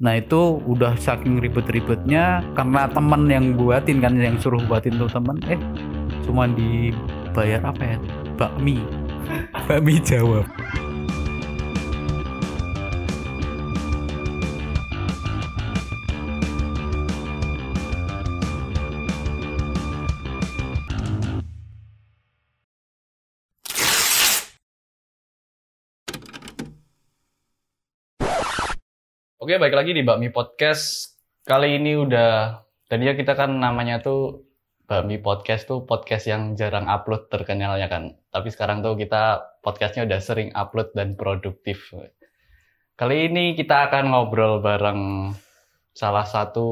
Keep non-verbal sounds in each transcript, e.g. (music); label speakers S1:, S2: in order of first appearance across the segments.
S1: Nah itu udah saking ribet-ribetnya karena temen yang buatin kan yang suruh buatin tuh temen eh cuma dibayar apa ya? Bakmi. Bakmi jawab
S2: Oke, baik lagi di Bakmi Podcast. Kali ini udah tadinya kita kan namanya tuh Bakmi Podcast tuh podcast yang jarang upload terkenalnya kan. Tapi sekarang tuh kita podcastnya udah sering upload dan produktif. Kali ini kita akan ngobrol bareng salah satu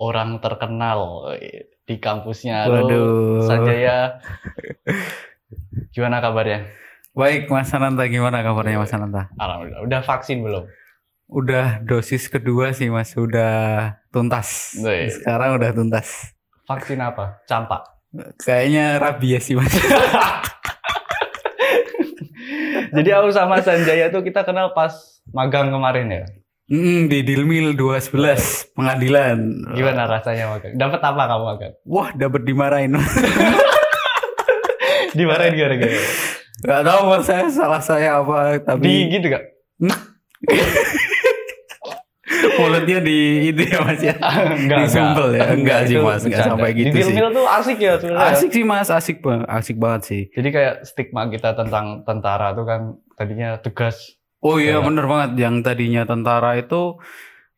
S2: orang terkenal di kampusnya.
S1: Waduh.
S2: Sanjaya. Gimana kabarnya?
S1: Baik Mas Ananta gimana kabarnya Mas Ananta?
S2: Alhamdulillah. Udah vaksin belum?
S1: Udah dosis kedua sih Mas udah tuntas. Sekarang udah tuntas.
S2: Vaksin apa? Campak.
S1: Kayaknya rabies sih Mas. (laughs)
S2: Jadi aku sama Sanjaya tuh kita kenal pas magang kemarin ya.
S1: Hmm, di Dilmil 211 pengadilan.
S2: Gimana rasanya magang? Dapat apa kamu magang?
S1: Wah, dapat dimarahin. (laughs)
S2: Dimarahin gara-gara.
S1: Gak tahu mas saya salah saya apa
S2: Di
S1: tapi
S2: gitu gak? (laughs)
S1: mulutnya di itu ya mas ya. (laughs)
S2: enggak,
S1: Disumpel ya? Enggak sih,
S2: itu
S1: Mas. Enggak sampai gitu
S2: Di
S1: sih.
S2: Tuh asik ya sebenarnya.
S1: Asik sih mas, asik banget, asik banget sih.
S2: Jadi kayak stigma kita tentang tentara tuh kan tadinya tegas.
S1: Oh iya
S2: Ya.
S1: bener banget yang tadinya tentara itu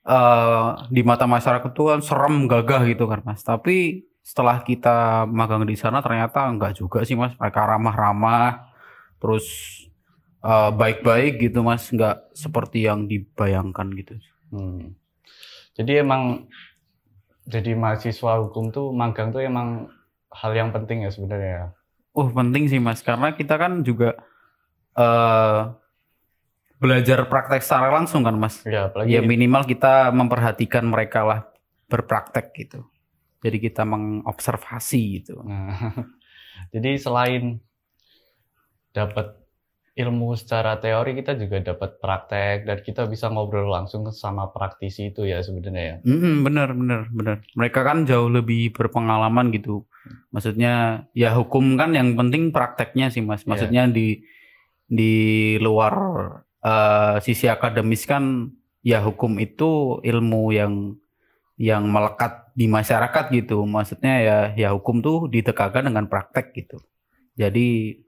S1: eh di mata masyarakat itu kan serem gagah gitu kan mas. Tapi setelah kita magang di sana ternyata enggak juga sih mas. Mereka ramah-ramah, terus eh, baik-baik gitu mas. Enggak seperti yang dibayangkan gitu.
S2: Hmm. Jadi emang jadi mahasiswa hukum tuh magang tuh emang hal yang penting ya sebenarnya.
S1: Oh penting sih mas, karena kita kan juga eh belajar praktek secara langsung kan mas.
S2: Ya, apalagi
S1: Ya minimal kita memperhatikan mereka lah berpraktek gitu. Jadi kita mengobservasi gitu.
S2: Nah, (laughs) jadi selain dapat ilmu secara teori, kita juga dapat praktek dan kita bisa ngobrol langsung sama praktisi itu ya sebenarnya ya.
S1: Mm, bener bener bener. Mereka kan jauh lebih berpengalaman gitu. Maksudnya ya hukum kan yang penting prakteknya sih mas.
S2: Iya.
S1: Maksudnya di di luar eh, sisi akademis kan ya hukum itu ilmu yang yang melekat di masyarakat gitu. Maksudnya ya ya hukum tuh ditegakkan dengan praktek gitu. Jadi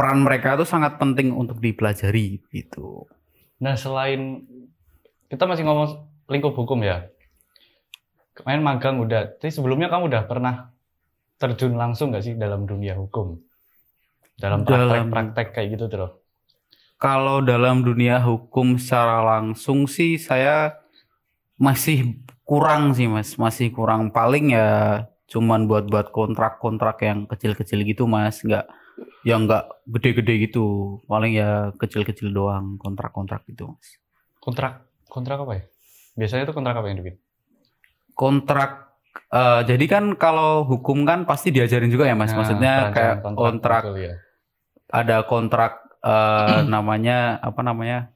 S1: peran mereka tuh sangat penting untuk dipelajari gitu.
S2: Nah, selain kita masih ngomong lingkup hukum ya. Kemarin magang udah, tapi sebelumnya kamu udah pernah terjun langsung nggak sih dalam dunia hukum? Dalam praktek-praktek kayak gitu tuh.
S1: Kalau dalam dunia hukum secara langsung sih saya masih kurang sih mas, masih kurang. Paling ya cuman buat-buat kontrak-kontrak yang kecil-kecil gitu mas, nggak yang nggak gede-gede gitu. Paling ya kecil-kecil doang kontrak-kontrak gitu mas.
S2: Kontrak kontrak apa ya? Biasanya tuh kontrak apa yang dibikin?
S1: Kontrak eh, jadi kan kalau hukum kan pasti diajarin juga ya mas,
S2: Nah,
S1: maksudnya kayak kontrak
S2: betul ya.
S1: ada kontrak eh, (clears throat) namanya apa namanya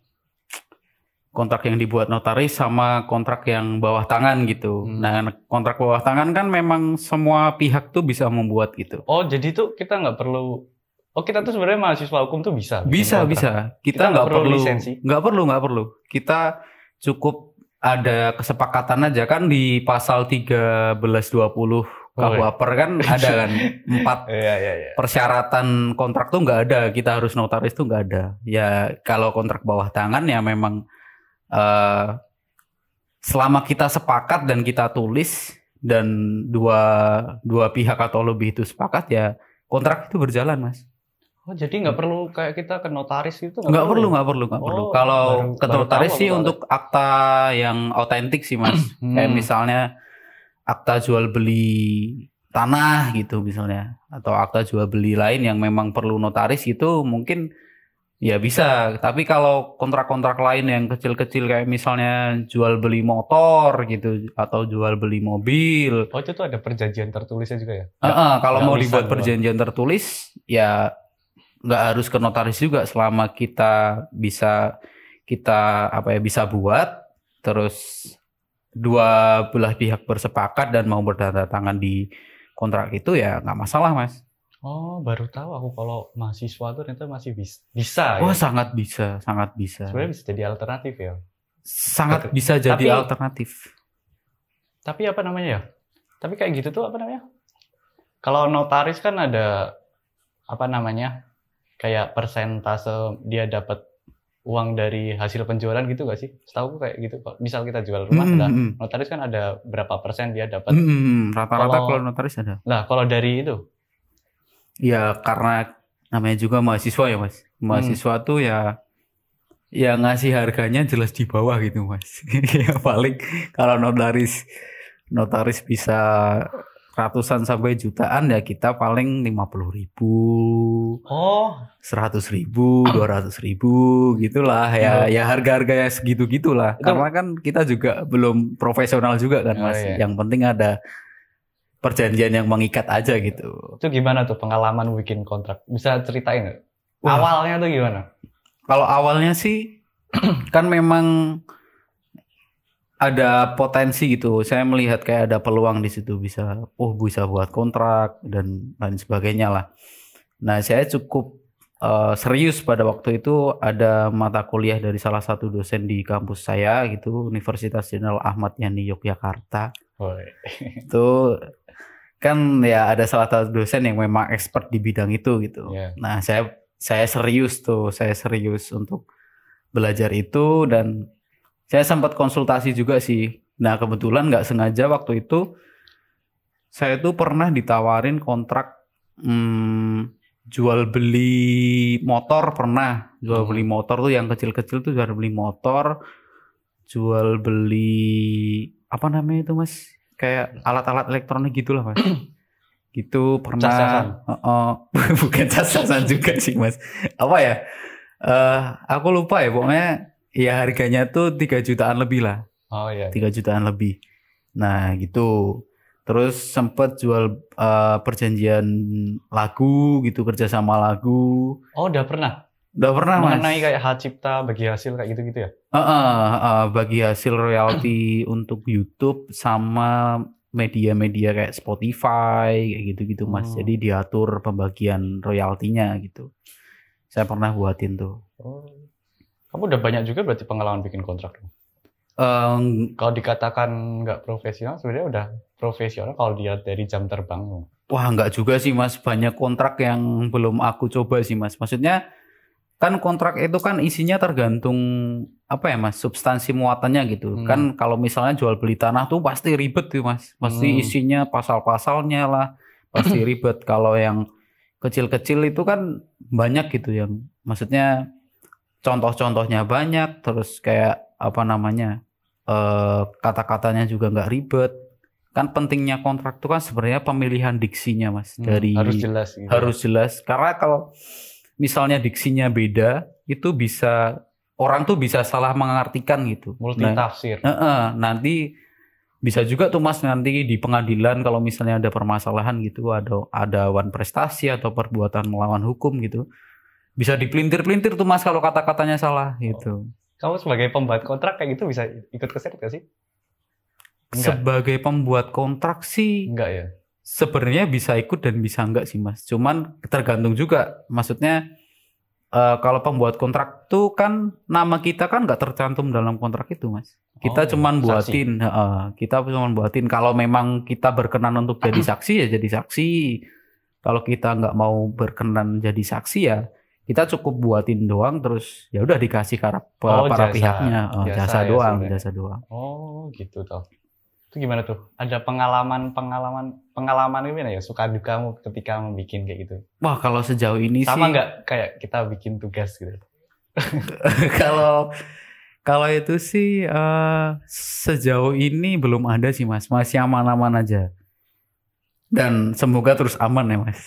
S1: kontrak yang dibuat notaris sama kontrak yang bawah tangan gitu.
S2: Hmm.
S1: Nah kontrak bawah tangan kan memang semua pihak tuh bisa membuat gitu.
S2: Oh, jadi tuh kita nggak perlu. Oh, kita tuh sebenarnya mahasiswa hukum tuh bisa.
S1: Bisa
S2: kontrak.
S1: bisa.
S2: Kita nggak perlu
S1: perlu
S2: lisensi?
S1: nggak perlu nggak perlu. Kita cukup ada kesepakatan aja kan di pasal 1320 KUHP kan ada kan (laughs) empat
S2: Iya, iya, iya.
S1: persyaratan kontrak tuh nggak ada kita harus notaris tuh nggak ada ya kalau kontrak bawah tangan ya memang eh selama kita sepakat dan kita tulis dan dua dua pihak atau lebih itu sepakat ya kontrak itu berjalan mas
S2: Oh, jadi nggak perlu kayak kita ke notaris gitu?
S1: nggak perlu nggak perlu nggak perlu
S2: Oh,
S1: kalau
S2: baru-
S1: ke
S2: baru
S1: notaris sih
S2: aku
S1: untuk akta yang autentik sih mas (clears throat) kayak
S2: Hmm.
S1: misalnya akta jual beli tanah gitu misalnya atau akta jual beli lain yang memang perlu notaris itu mungkin ya bisa tapi kalau kontrak-kontrak lain yang kecil-kecil kayak misalnya jual beli motor gitu atau jual beli mobil
S2: Oh, itu tuh ada perjanjian tertulisnya juga ya?
S1: Eh, eh, kalau mau dibuat
S2: doang.
S1: perjanjian tertulis ya nggak harus ke notaris juga selama kita bisa kita apa ya bisa buat terus dua belah pihak bersepakat dan mau bertanda tangan di kontrak itu ya nggak masalah mas.
S2: Oh, baru tahu aku kalau mahasiswa tuh ternyata masih bisa. Bisa
S1: Wah
S2: ya.
S1: sangat bisa, sangat bisa.
S2: Sebenarnya bisa jadi alternatif ya.
S1: Sangat
S2: Betul.
S1: bisa jadi
S2: Tapi-
S1: alternatif.
S2: Tapi apa namanya ya? Tapi kayak gitu tuh apa namanya? Kalau notaris kan ada apa namanya? Kayak persentase dia dapat uang dari hasil penjualan gitu gak sih? Setahu kayak gitu. Misal kita jual rumah,
S1: Mm,
S2: nah,
S1: mm,
S2: notaris kan ada berapa persen dia dapat.
S1: mm. Rata-rata
S2: Kalau-
S1: kalau notaris ada.
S2: Nah, kalau dari itu,
S1: Ya karena namanya juga mahasiswa ya mas. Mahasiswa
S2: Hmm.
S1: tuh ya ya ngasih harganya jelas di bawah gitu mas. (laughs) ya paling kalau notaris notaris bisa ratusan sampai jutaan ya kita paling lima puluh ribu,
S2: oh,
S1: seratus ribu, dua ratus ribu gitulah ya ya harga-harga ya segitu gitulah.
S2: Itu-
S1: Karena kan kita juga belum profesional juga kan
S2: Oh,
S1: mas.
S2: iya.
S1: Yang penting ada perjanjian yang mengikat aja gitu.
S2: itu gimana tuh pengalaman bikin kontrak? Bisa ceritain?
S1: Wah.
S2: Awalnya tuh gimana?
S1: Kalau awalnya sih (clears throat) kan memang ada potensi gitu. Saya melihat kayak ada peluang di situ bisa, oh bisa buat kontrak dan lain sebagainya lah. Nah saya cukup eh, serius pada waktu itu ada mata kuliah dari salah satu dosen di kampus saya gitu, Universitas Jenderal Ahmad Yani Yogyakarta. Itu kan ya ada salah satu dosen yang memang expert di bidang itu gitu.
S2: Iya.
S1: Nah, saya saya serius tuh, saya serius untuk belajar itu dan saya sempat konsultasi juga sih. Nah, kebetulan nggak sengaja waktu itu saya tuh pernah ditawarin kontrak hmm, jual beli motor pernah jual
S2: Hmm.
S1: beli motor tuh yang kecil-kecil tuh jual beli motor jual beli apa namanya itu mas kayak alat-alat elektronik gitulah mas (clears throat) gitu pernah
S2: Cas-casan.
S1: Heeh. (laughs) bukan cas-casan juga sih mas apa ya eh aku lupa ya pokoknya ya harganya tuh 3 jutaan lebih lah
S2: Oh iya.
S1: 3 jutaan lebih nah gitu terus sempet jual eh, perjanjian lagu gitu kerjasama lagu
S2: Oh udah pernah?
S1: udah pernah mas
S2: Mengenai kayak hak cipta bagi hasil kayak gitu-gitu ya?
S1: Heeh, heeh, bagi hasil royalti (clears throat) untuk YouTube sama media-media kayak Spotify kayak gitu-gitu Mas.
S2: Hmm.
S1: Jadi diatur pembagian royaltinya gitu. Saya pernah buatin tuh.
S2: Oh. Kamu udah banyak juga berarti pengalaman bikin kontrak. dong?
S1: Em,
S2: Kalau dikatakan nggak profesional, sebenarnya udah profesional kalau dia dari jam terbang.
S1: wah nggak juga sih Mas. Banyak kontrak yang belum aku coba sih Mas. Maksudnya kan kontrak itu kan isinya tergantung apa ya Mas substansi muatannya gitu.
S2: Hmm.
S1: Kan kalau misalnya jual beli tanah tuh pasti ribet tuh Mas. Pasti
S2: Hmm.
S1: isinya pasal-pasalnya lah pasti (laughs) ribet. Kalau yang kecil-kecil itu kan banyak gitu yang maksudnya contoh-contohnya banyak terus kayak apa namanya eh kata-katanya juga nggak ribet. Kan pentingnya kontrak itu kan sebenarnya pemilihan diksinya Mas
S2: Hmm,
S1: dari
S2: harus jelas. Gitu.
S1: harus jelas karena kalau misalnya diksinya beda itu bisa orang tuh bisa salah mengartikan gitu.
S2: multi
S1: Nah, heeh, nanti bisa juga tuh Mas nanti di pengadilan kalau misalnya ada permasalahan gitu ada ada wan prestasi atau perbuatan melawan hukum gitu. Bisa dipelintir-pelintir tuh Mas kalau kata-katanya salah gitu.
S2: Kamu sebagai pembuat kontrak kayak gitu bisa ikut keseret gak sih? Enggak.
S1: Sebagai pembuat kontrak sih
S2: Enggak ya.
S1: sebenarnya bisa ikut dan bisa enggak sih mas. Cuman tergantung juga. Maksudnya eh, kalau pembuat kontrak tuh kan nama kita kan nggak tercantum dalam kontrak itu mas. Kita
S2: Oh,
S1: cuman
S2: saksi.
S1: buatin, heeh, kita cuman buatin. Kalau memang kita berkenan untuk jadi (clears throat) saksi ya jadi saksi. Kalau kita nggak mau berkenan jadi saksi ya kita cukup buatin doang terus ya udah dikasih ke para,
S2: Oh,
S1: para
S2: jasa.
S1: pihaknya Oh,
S2: Jasa
S1: jasa,
S2: ya
S1: doang
S2: sebenarnya.
S1: jasa doang
S2: Oh gitu toh. Itu gimana tuh? Ada pengalaman pengalaman pengalaman gimana ya suka dukamu ketika membuat kayak gitu?
S1: wah kalau sejauh ini
S2: Sama
S1: sih
S2: nggak kayak kita bikin tugas gitu? (laughs)
S1: kalau kalau itu sih eh, sejauh ini belum ada sih mas masih aman-aman aja dan semoga terus aman ya mas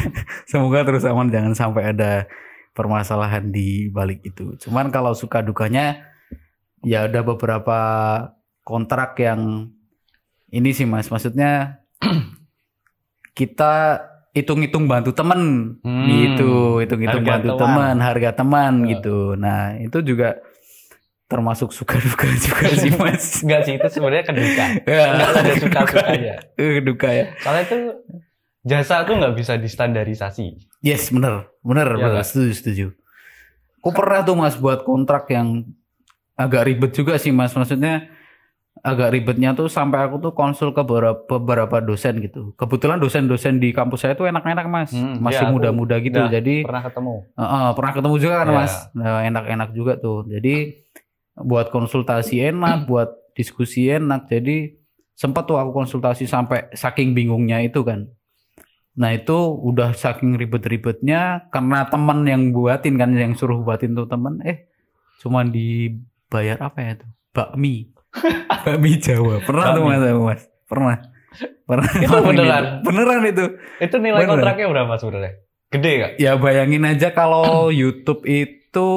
S1: (laughs) semoga terus aman jangan sampai ada permasalahan di balik itu cuman kalau suka dukanya ya ada beberapa kontrak yang ini sih mas maksudnya (clears throat) kita hitung-hitung bantu temen
S2: Hmm.
S1: gitu hitung-hitung bantu
S2: teman.
S1: teman harga teman
S2: Ya.
S1: gitu nah itu juga termasuk suka-duka (laughs) juga sih mas. (laughs)
S2: Enggak sih itu sebenarnya keduka. (laughs)
S1: Ya,
S2: Enggak ada suka-sukanya.
S1: Eh, duka ya.
S2: Soalnya itu jasa tuh nggak bisa distandarisasi.
S1: Yes, bener, bener,
S2: Iya
S1: bener,
S2: nggak?
S1: setuju, setuju. Aku pernah tuh mas buat kontrak yang agak ribet juga sih mas. Maksudnya agak ribetnya tuh sampai aku tuh konsul ke beberapa, beberapa dosen gitu. Kebetulan dosen-dosen di kampus saya tuh enak-enak mas,
S2: Hmm,
S1: masih
S2: iya, aku
S1: muda-muda gitu. Jadi
S2: Pernah ketemu.
S1: Uh, uh, pernah ketemu juga kan
S2: Ya.
S1: mas, Nah, enak-enak juga tuh. Jadi buat konsultasi enak, (clears throat) buat diskusi enak. Jadi sempat tuh aku konsultasi sampai saking bingungnya itu kan. Nah itu udah saking ribet-ribetnya karena teman yang buatin kan, yang suruh buatin tuh teman. Eh cuman dibayar apa ya tuh? Bakmi, (laughs) bakmi Jawa. Pernah tuh mas, mas. Pernah. Pernah.
S2: Itu beneran?
S1: Beneran itu.
S2: Itu nilai
S1: Bener.
S2: kontraknya berapa sebenarnya? Gede gak?
S1: Ya bayangin aja kalau (clears throat) YouTube itu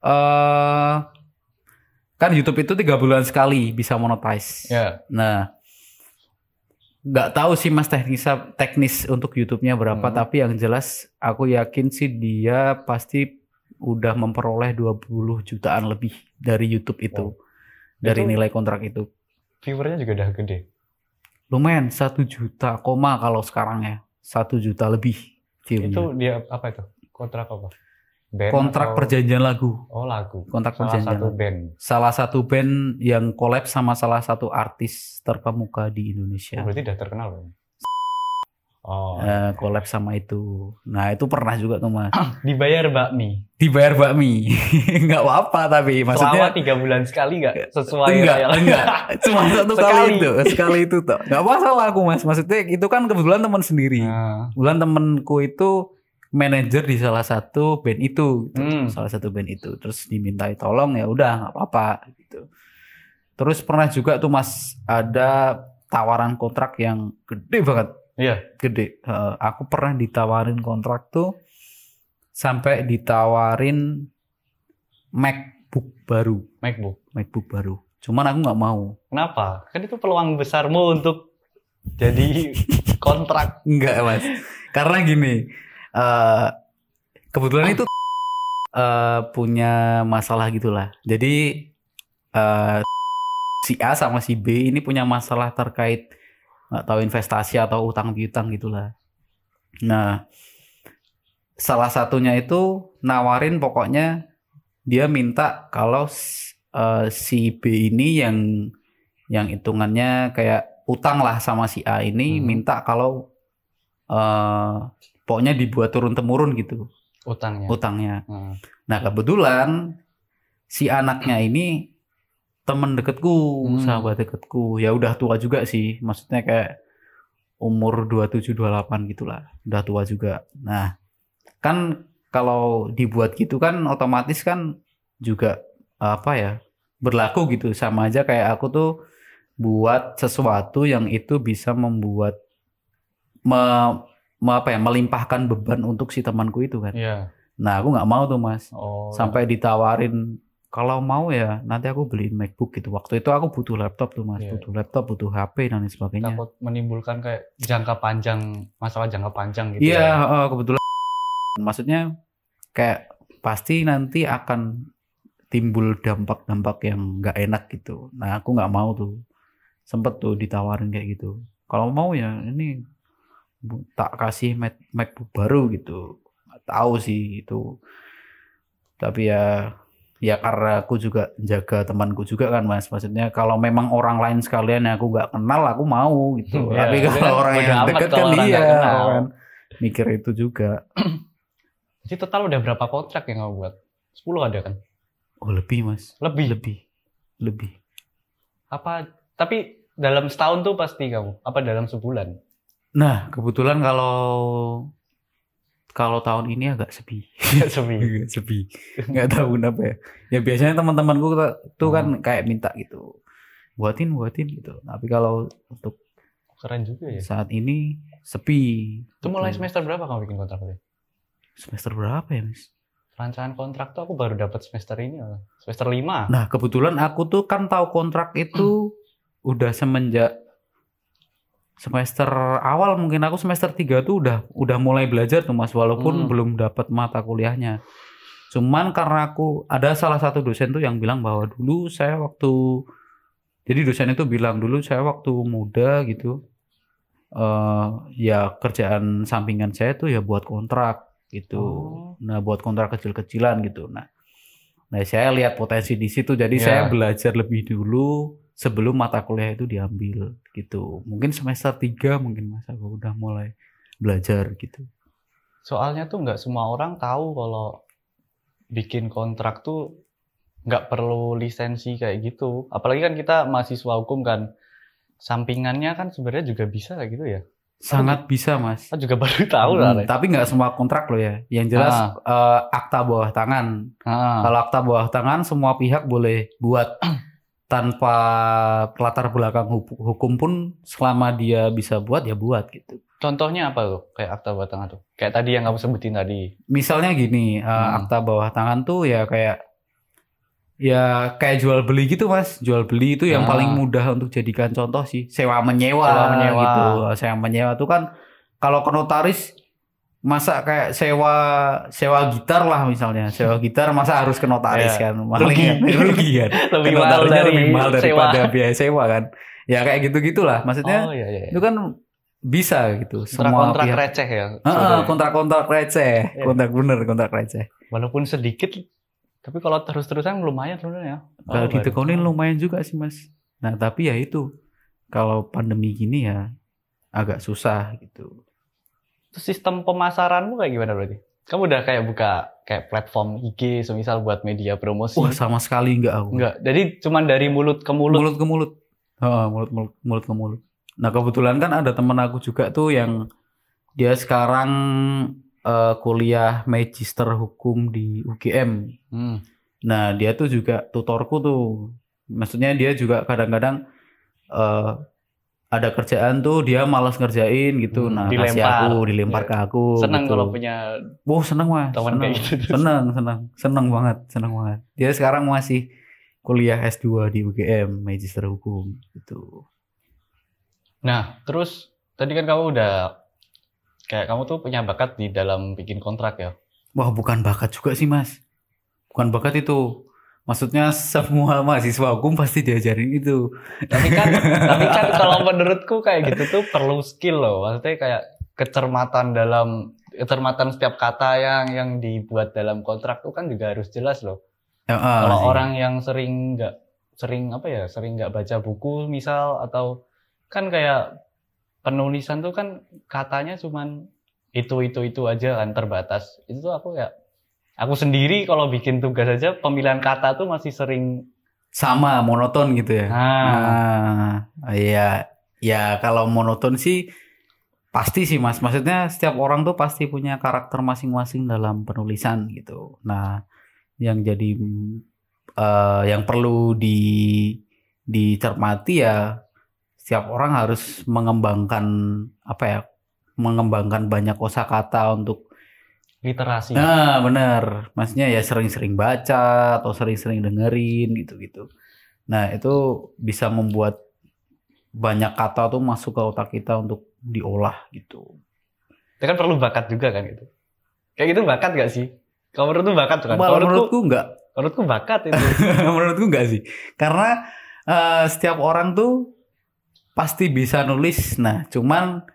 S1: eh kan YouTube itu tiga bulan sekali bisa monetize.
S2: Ya.
S1: Nah, nggak tahu sih mas teknis teknis untuk YouTube-nya berapa,
S2: Hmm.
S1: tapi yang jelas aku yakin sih dia pasti udah memperoleh 20 jutaan lebih dari YouTube itu, dari
S2: Itu-
S1: nilai kontrak itu.
S2: Viewernya juga udah gede.
S1: Lumayan satu juta koma kalau sekarang ya, satu juta lebih view-nya.
S2: Itu dia apa itu? Kontrak apa? Band
S1: kontrak
S2: atau-
S1: perjanjian lagu.
S2: Oh lagu.
S1: kontrak
S2: Salah
S1: perjanjian
S2: satu band.
S1: salah satu band yang collab sama salah satu artis terkemuka di
S2: Oh,
S1: Indonesia.
S2: berarti udah terkenal belum? Oh.
S1: Eh, collab sama itu. Nah itu pernah juga tuh mas. (coughs)
S2: Dibayar bakmi.
S1: Dibayar bakmi. (laughs) Nggak apa-apa tapi
S2: Selama
S1: maksudnya
S2: tiga bulan sekali nggak sesuai
S1: enggak,
S2: real-
S1: enggak. (laughs) Cuma satu
S2: Sekali.
S1: kali itu, sekali itu tuh. Nggak masalah aku mas. Maksudnya itu kan kebetulan teman sendiri.
S2: Nah,
S1: Kebetulan temenku itu manajer di salah satu band itu, gitu.
S2: Hmm.
S1: salah satu band itu. Terus dimintai tolong ya udah nggak apa-apa gitu. Terus pernah juga tuh mas ada tawaran kontrak yang gede banget,
S2: Iya.
S1: gede. Eh, aku pernah ditawarin kontrak tuh sampai ditawarin MacBook baru,
S2: MacBook.
S1: MacBook baru. Cuman aku nggak mau.
S2: Kenapa? Kan itu peluang besarmu untuk jadi (laughs) kontrak.
S1: Enggak mas, karena gini, eh kebetulan itu eh punya masalah gitulah. Jadi eh si A sama si B ini punya masalah terkait nggak tahu investasi atau utang piutang gitulah. Nah, salah satunya itu nawarin pokoknya dia minta kalau eh, si B ini yang yang hitungannya kayak utang lah sama si A ini
S2: Hmm.
S1: minta kalau eh pokoknya dibuat turun temurun gitu
S2: Utangnya.
S1: utangnya.
S2: Hmm.
S1: Nah kebetulan si anaknya ini temen deketku,
S2: Hmm.
S1: sahabat deketku. Ya udah tua juga sih, maksudnya kayak umur 27 28 gitulah. Udah tua juga. Nah, kan kalau dibuat gitu kan otomatis kan juga apa ya? berlaku gitu sama aja kayak aku tuh buat sesuatu yang itu bisa membuat me- apa ya melimpahkan beban untuk si temanku itu kan.
S2: Iya.
S1: Nah, aku nggak mau tuh, Mas.
S2: Oh.
S1: Sampai ditawarin kalau mau ya nanti aku beliin MacBook gitu. Waktu itu aku butuh laptop tuh, Mas.
S2: Iya.
S1: Butuh laptop, butuh HP dan lain sebagainya.
S2: takut menimbulkan kayak jangka panjang masalah jangka panjang gitu.
S1: Iya,
S2: ya.
S1: eh, kebetulan maksudnya kayak pasti nanti akan timbul dampak-dampak yang nggak enak gitu. Nah, aku nggak mau tuh. Sempet tuh ditawarin kayak gitu. Kalau mau ya ini tak kasih Mac MacBook baru gitu. Nggak tahu sih itu. Tapi ya ya karena aku juga jaga temanku juga kan mas maksudnya kalau memang orang lain sekalian yang aku nggak kenal aku mau gitu
S2: Ya,
S1: tapi
S2: itu
S1: kalau orang yang dekat kan iya
S2: kenal.
S1: kan mikir itu juga (clears throat)
S2: Jadi total udah berapa kontrak yang kamu buat? 10 ada kan?
S1: oh lebih mas
S2: Lebih.
S1: lebih lebih
S2: Apa tapi dalam setahun tuh pasti kamu? Apa dalam sebulan?
S1: Nah kebetulan kalau kalau tahun ini agak sepi
S2: Sepi. (laughs)
S1: agak sepi nggak tahu kenapa ya ya biasanya teman-temanku tuh- kan
S2: Hmm.
S1: kayak minta gitu buatin buatin gitu tapi kalau untuk
S2: Keren juga ya.
S1: saat ini sepi
S2: Itu mulai semester berapa kamu bikin kontrak itu?
S1: semester berapa ya mas
S2: Perancangan kontrak tuh aku baru dapat semester ini. Semester 5.
S1: Nah, kebetulan aku tuh kan tahu kontrak itu (clears throat) udah semenjak semester awal mungkin aku semester 3 tuh udah udah mulai belajar tuh Mas walaupun
S2: Hmm.
S1: belum dapat mata kuliahnya. Cuman karena aku ada salah satu dosen tuh yang bilang bahwa dulu saya waktu jadi dosen itu bilang dulu saya waktu muda gitu eh ya kerjaan sampingan saya tuh ya buat kontrak gitu.
S2: Oh.
S1: Nah, buat kontrak kecil-kecilan gitu. Nah, nah saya lihat potensi di situ jadi
S2: Ya.
S1: saya belajar lebih dulu sebelum mata kuliah itu diambil gitu. Mungkin semester 3 mungkin Mas aku udah mulai belajar gitu.
S2: Soalnya tuh nggak semua orang tahu kalau bikin kontrak tuh nggak perlu lisensi kayak gitu. Apalagi kan kita mahasiswa hukum kan, sampingannya kan sebenarnya juga bisa kayak gitu ya.
S1: Sangat bisa, Mas.
S2: Aku juga baru tahu lah.
S1: Hmm, tapi nggak semua kontrak loh ya. Yang jelas eh, akta bawah tangan.
S2: Ah.
S1: Kalau akta bawah tangan semua pihak boleh buat tanpa latar belakang hu- hukum pun selama dia bisa buat ya buat gitu.
S2: Contohnya apa tuh? Kayak akta bawah tangan tuh. Kayak tadi yang kamu sebutin tadi.
S1: Misalnya gini, eh,
S2: Hmm.
S1: akta bawah tangan tuh ya kayak ya kayak jual beli gitu mas. Jual beli itu yang
S2: Ah.
S1: paling mudah untuk jadikan contoh sih. Sewa menyewa,
S2: Sewa menyewa.
S1: gitu. Sewa menyewa tuh kan kalau ke notaris masa kayak sewa sewa gitar lah misalnya sewa gitar masa harus ke notaris
S2: Iya.
S1: kan (laughs)
S2: Rugi.
S1: kan? rugi kan
S2: Lebih mahal dari
S1: lebih mahal
S2: sewa.
S1: daripada (laughs) biaya sewa kan ya kayak gitu gitulah maksudnya
S2: Oh iya iya.
S1: itu kan bisa gitu
S2: Kontrak
S1: semua
S2: kontrak
S1: pihak
S2: receh ya.
S1: Heeh,
S2: sebenarnya.
S1: kontrak-kontrak receh
S2: Iya.
S1: kontrak bener kontrak receh
S2: Walaupun sedikit, tapi kalau terus-terusan lumayan sebenarnya. Oh,
S1: kalau ditekonin
S2: tahu.
S1: lumayan juga sih mas nah tapi ya itu kalau pandemi gini ya agak susah gitu
S2: Terus sistem pemasaranmu kayak gimana berarti? Kamu udah kayak buka kayak platform IG semisal buat media promosi?
S1: wah sama sekali enggak aku
S2: Enggak. Jadi cuman dari mulut ke mulut.
S1: mulut ke mulut Heeh, mulut, mulut mulut ke mulut nah kebetulan kan ada temen aku juga tuh yang dia sekarang eh, kuliah magister hukum di UGM
S2: Hmm.
S1: Nah, dia tuh juga tutorku tuh. Maksudnya dia juga kadang-kadang eh ada kerjaan tuh dia malas ngerjain gitu.
S2: Hmm,
S1: nah, kasih
S2: dilempar.
S1: aku, dilempar
S2: Iya.
S1: ke aku.
S2: Seneng
S1: gitu.
S2: kalau punya
S1: Wah, seneng Mas.
S2: teman
S1: seneng.
S2: kayak gitu.
S1: Seneng, seneng. Seneng banget, seneng banget. Dia sekarang masih kuliah S2 di UGM, Magister Hukum gitu.
S2: Nah, terus tadi kan kamu udah kayak kamu tuh punya bakat di dalam bikin kontrak ya.
S1: Wah, bukan bakat juga sih, Mas. Bukan bakat itu. Maksudnya semua mahasiswa hukum pasti diajarin itu.
S2: Tapi kan tapi kan kalau menurutku kayak gitu tuh perlu skill loh. Maksudnya kayak kecermatan dalam kecermatan setiap kata yang yang dibuat dalam kontrak tuh kan juga harus jelas loh.
S1: Ya, ah,
S2: kalau
S1: sih.
S2: orang yang sering nggak sering apa ya sering nggak baca buku misal atau kan kayak penulisan tuh kan katanya cuman itu itu itu aja kan terbatas itu tuh aku kayak aku sendiri kalau bikin tugas aja pemilihan kata tuh masih sering
S1: sama monoton gitu ya.
S2: nah
S1: Ah, iya, ya kalau monoton sih pasti sih mas. Maksudnya setiap orang tuh pasti punya karakter masing-masing dalam penulisan gitu. Nah, yang jadi eh, yang perlu di dicermati ya setiap orang harus mengembangkan apa ya, mengembangkan banyak kosakata untuk
S2: literasi
S1: Nah, bener. Maksudnya ya sering-sering baca atau sering-sering dengerin gitu-gitu. Nah, itu bisa membuat banyak kata tuh masuk ke otak kita untuk diolah gitu.
S2: itu kan perlu bakat juga kan gitu kayak gitu bakat gak sih kalau menurutku bakat tuh kan kalau menurutku
S1: menurutku enggak.
S2: menurutku bakat itu (laughs)
S1: menurutku enggak sih. Karena eh, setiap orang tuh pasti bisa nulis. Nah, cuman